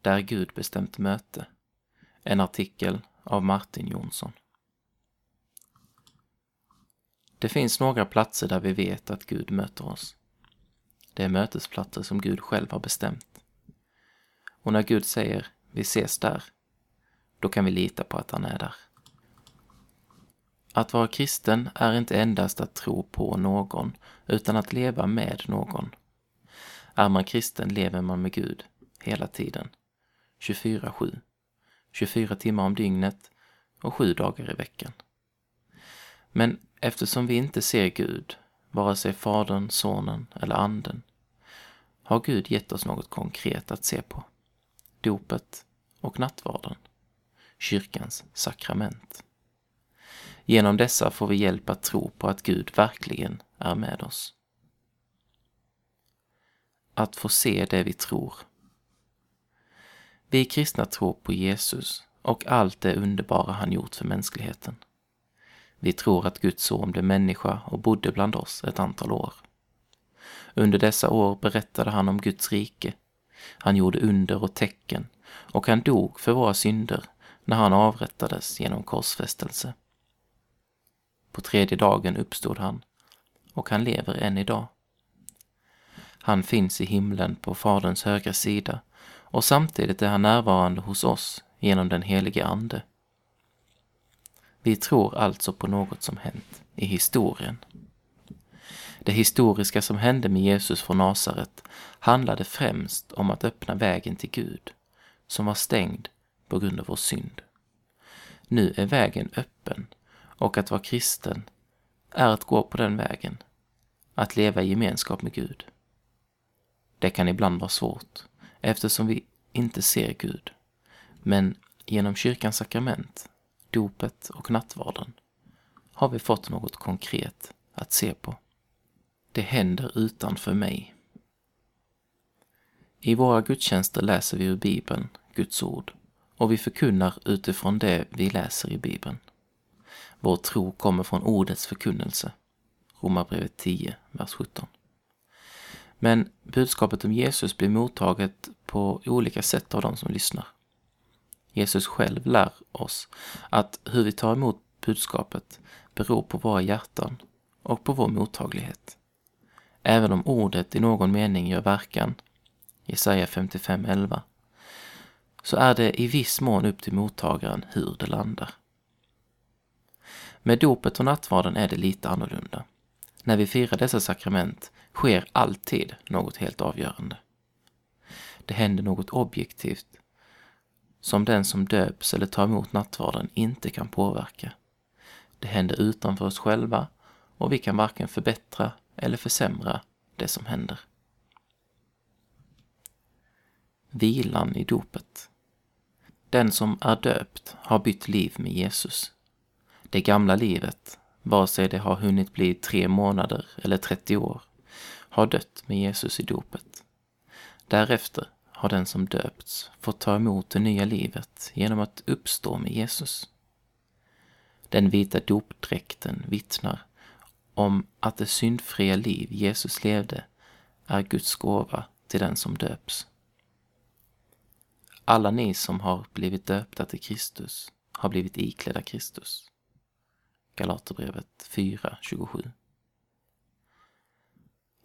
Där Gud bestämt möte. En artikel av Martin Jonsson. Det finns några platser där vi vet att Gud möter oss. Det är mötesplatser som Gud själv har bestämt. Och när Gud säger vi ses där, då kan vi lita på att han är där. Att vara kristen är inte endast att tro på någon, utan att leva med någon. Är man kristen lever man med Gud hela tiden. 24-7. 24 timmar om dygnet och sju dagar i veckan. Men eftersom vi inte ser Gud, vare sig Fadern, Sonen eller Anden, har Gud gett oss något konkret att se på. Dopet och nattvarden. Kyrkans sakrament. Genom dessa får vi hjälp att tro på att Gud verkligen är med oss. Att få se det vi tror. Vi kristna tror på Jesus och allt det underbara han gjort för mänskligheten. Vi tror att Guds son blev människa och bodde bland oss ett antal år. Under dessa år berättade han om Guds rike. Han gjorde under och tecken och han dog för våra synder när han avrättades genom korsfästelse. På tredje dagen uppstod han och han lever än idag. Han finns i himlen på Faderns högra sida och samtidigt är han närvarande hos oss genom den helige Ande. Vi tror alltså på något som hänt i historien. Det historiska som hände med Jesus från Nasaret handlade främst om att öppna vägen till Gud, som var stängd på grund av vår synd. Nu är vägen öppen och att vara kristen är att gå på den vägen, att leva i gemenskap med Gud. Det kan ibland vara svårt eftersom vi inte ser Gud, men genom kyrkans sakrament, dopet och nattvarden har vi fått något konkret att se på. Det händer utanför mig. I våra gudstjänster läser vi ur Bibeln, Guds ord, och vi förkunnar utifrån det vi läser i Bibeln. Vår tro kommer från ordets förkunnelse. Romarbrevet 10, vers 17. Men budskapet om Jesus blir mottaget på olika sätt av de som lyssnar. Jesus själv lär oss att hur vi tar emot budskapet beror på våra hjärtan och på vår mottaglighet. Även om ordet i någon mening gör verkan, Jesaja 55.11, så är det i viss mån upp till mottagaren hur det landar. Med dopet och nattvarden är det lite annorlunda. När vi firar dessa sakrament sker alltid något helt avgörande. Det händer något objektivt som den som döps eller tar emot nattvarden inte kan påverka. Det händer utanför oss själva och vi kan varken förbättra eller försämra det som händer. Vilan i dopet. Den som är döpt har bytt liv med Jesus. Det gamla livet, vare sig det har hunnit bli tre månader eller 30 år, har dött med Jesus i dopet. Därefter har den som döpts fått ta emot det nya livet genom att uppstå med Jesus. Den vita dopdräkten vittnar om att det syndfria liv Jesus levde är Guds gåva till den som döps. Alla ni som har blivit döpta till Kristus har blivit iklädda Kristus. Galaterbrevet 4.27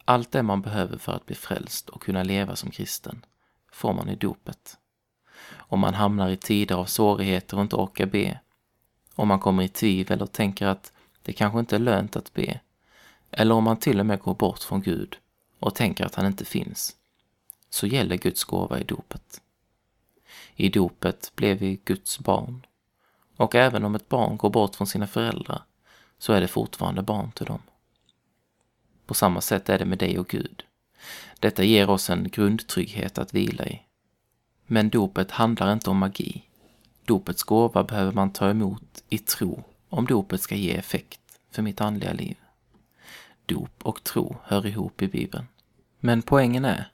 allt det man behöver för att bli frälst och kunna leva som kristen får man i dopet. Om man hamnar i tider av svårigheter och inte orkar be, om man kommer i tvivel och tänker att det kanske inte är lönt att be, eller om man till och med går bort från Gud och tänker att han inte finns, så gäller Guds gåva i dopet. I dopet blev vi Guds barn. Och även om ett barn går bort från sina föräldrar så är det fortfarande barn till dem. På samma sätt är det med dig och Gud. Detta ger oss en grundtrygghet att vila i. Men dopet handlar inte om magi. Dopets gåva behöver man ta emot i tro om dopet ska ge effekt för mitt andliga liv. Dop och tro hör ihop i Bibeln. Men poängen är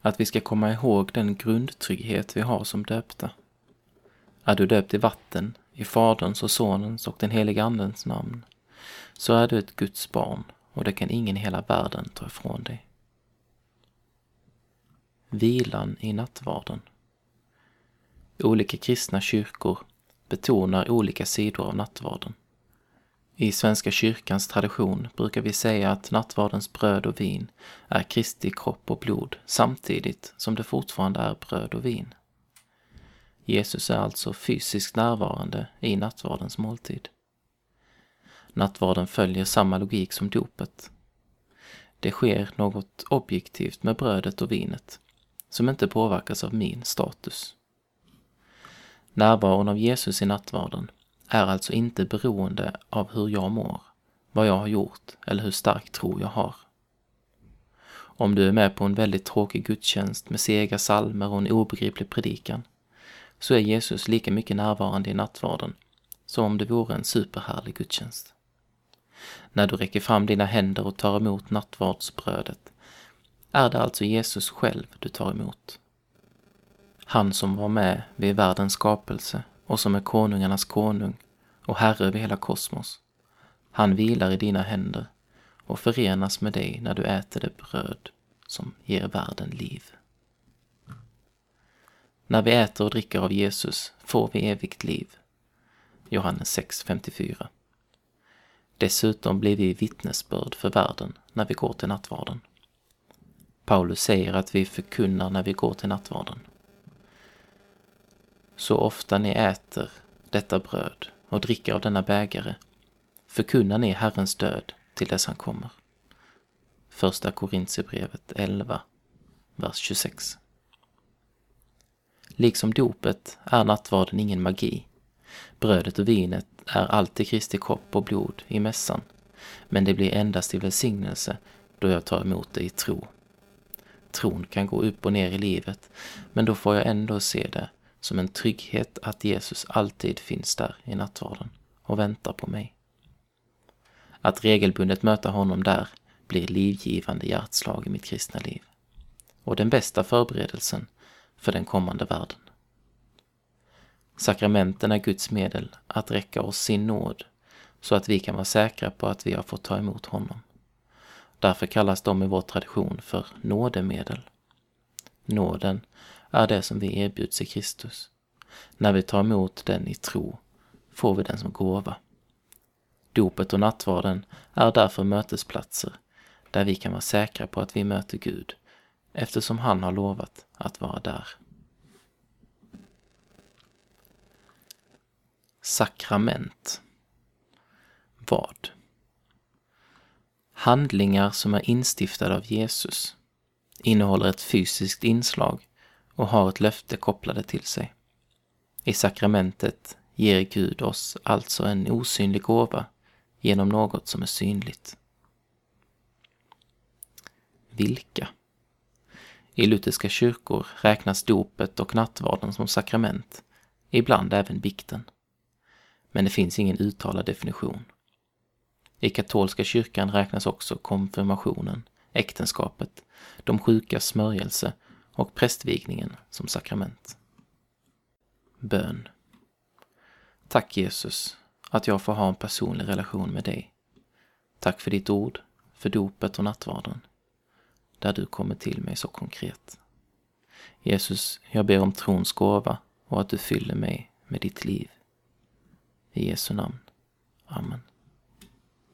att vi ska komma ihåg den grundtrygghet vi har som döpta. Är du döpt i vatten, i Faderns och Sonens och den helige Andens namn, så är du ett Guds barn och det kan ingen i hela världen ta ifrån dig. Vilan i nattvarden. Olika kristna kyrkor betonar olika sidor av nattvarden. I Svenska kyrkans tradition brukar vi säga att nattvardens bröd och vin är Kristi kropp och blod samtidigt som det fortfarande är bröd och vin. Jesus är alltså fysiskt närvarande i nattvardens måltid. Nattvarden följer samma logik som dopet. Det sker något objektivt med brödet och vinet som inte påverkas av min status. Närvaron av Jesus i nattvarden är alltså inte beroende av hur jag mår, vad jag har gjort eller hur stark tro jag har. Om du är med på en väldigt tråkig gudstjänst med sega salmer och en obegriplig predikan, så är Jesus lika mycket närvarande i nattvarden som om det vore en superhärlig gudstjänst. När du räcker fram dina händer och tar emot nattvardsbrödet är det alltså Jesus själv du tar emot. Han som var med vid världens skapelse och som är konungarnas konung och herre över hela kosmos. Han vilar i dina händer och förenas med dig när du äter det bröd som ger världen liv. När vi äter och dricker av Jesus får vi evigt liv. Johannes 6.54 Dessutom blir vi vittnesbörd för världen när vi går till nattvarden. Paulus säger att vi förkunnar när vi går till nattvarden. Så ofta ni äter detta bröd och dricker av denna bägare förkunnar ni Herrens död till dess han kommer. Första Korintierbrevet 11, vers 26. Liksom dopet är nattvarden ingen magi. Brödet och vinet är alltid Kristi kropp och blod i mässan, men det blir endast till välsignelse då jag tar emot det i tro. Tron kan gå upp och ner i livet, men då får jag ändå se det som en trygghet att Jesus alltid finns där i nattvarden och väntar på mig. Att regelbundet möta honom där blir livgivande hjärtslag i mitt kristna liv och den bästa förberedelsen för den kommande världen. Sakramenten är Guds medel att räcka oss sin nåd så att vi kan vara säkra på att vi har fått ta emot honom. Därför kallas de i vår tradition för nådemedel. Nåden är det som vi erbjuds i Kristus. När vi tar emot den i tro får vi den som gåva. Dopet och nattvarden är därför mötesplatser där vi kan vara säkra på att vi möter Gud eftersom han har lovat att vara där. Sakrament. Vad? Handlingar som är instiftade av Jesus innehåller ett fysiskt inslag och har ett löfte kopplade till sig. I sakramentet ger Gud oss alltså en osynlig gåva genom något som är synligt. Vilka? I lutherska kyrkor räknas dopet och nattvarden som sakrament, ibland även bikten. Men det finns ingen uttalad definition. I katolska kyrkan räknas också konfirmationen, äktenskapet, de sjukas smörjelse och prästvigningen som sakrament. Bön. Tack Jesus att jag får ha en personlig relation med dig. Tack för ditt ord, för dopet och nattvarden, där du kommer till mig så konkret. Jesus, jag ber om trons gåva och att du fyller mig med ditt liv. I Jesu namn. Amen.